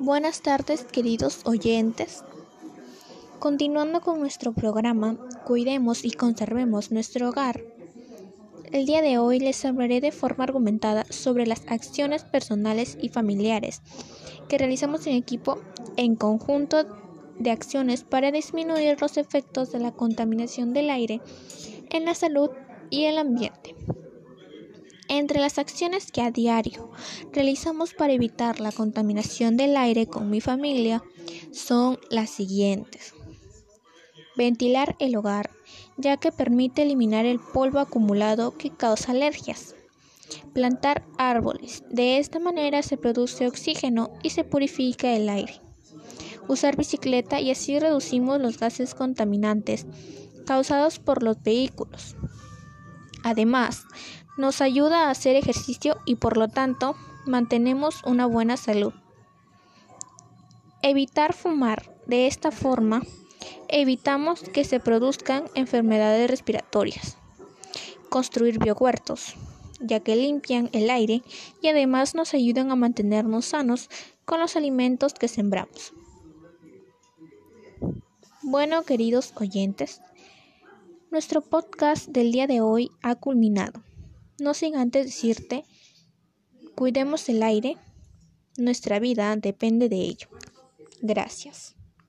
Buenas tardes, queridos oyentes. Continuando con nuestro programa, Cuidemos y conservemos nuestro hogar. El día de hoy les hablaré de forma argumentada sobre las acciones personales y familiares que realizamos en equipo en conjunto de acciones para disminuir los efectos de la contaminación del aire en la salud y el ambiente. Entre las acciones que a diario realizamos para evitar la contaminación del aire con mi familia son las siguientes. Ventilar el hogar, ya que permite eliminar el polvo acumulado que causa alergias. Plantar árboles, de esta manera se produce oxígeno y se purifica el aire. Usar bicicleta y así reducimos los gases contaminantes causados por los vehículos. Además, nos ayuda a hacer ejercicio y por lo tanto mantenemos una buena salud. Evitar fumar. De esta forma, evitamos que se produzcan enfermedades respiratorias. Construir biohuertos, ya que limpian el aire y además nos ayudan a mantenernos sanos con los alimentos que sembramos. Bueno, queridos oyentes, nuestro podcast del día de hoy ha culminado. No sin antes decirte, cuidemos el aire, nuestra vida depende de ello. Gracias.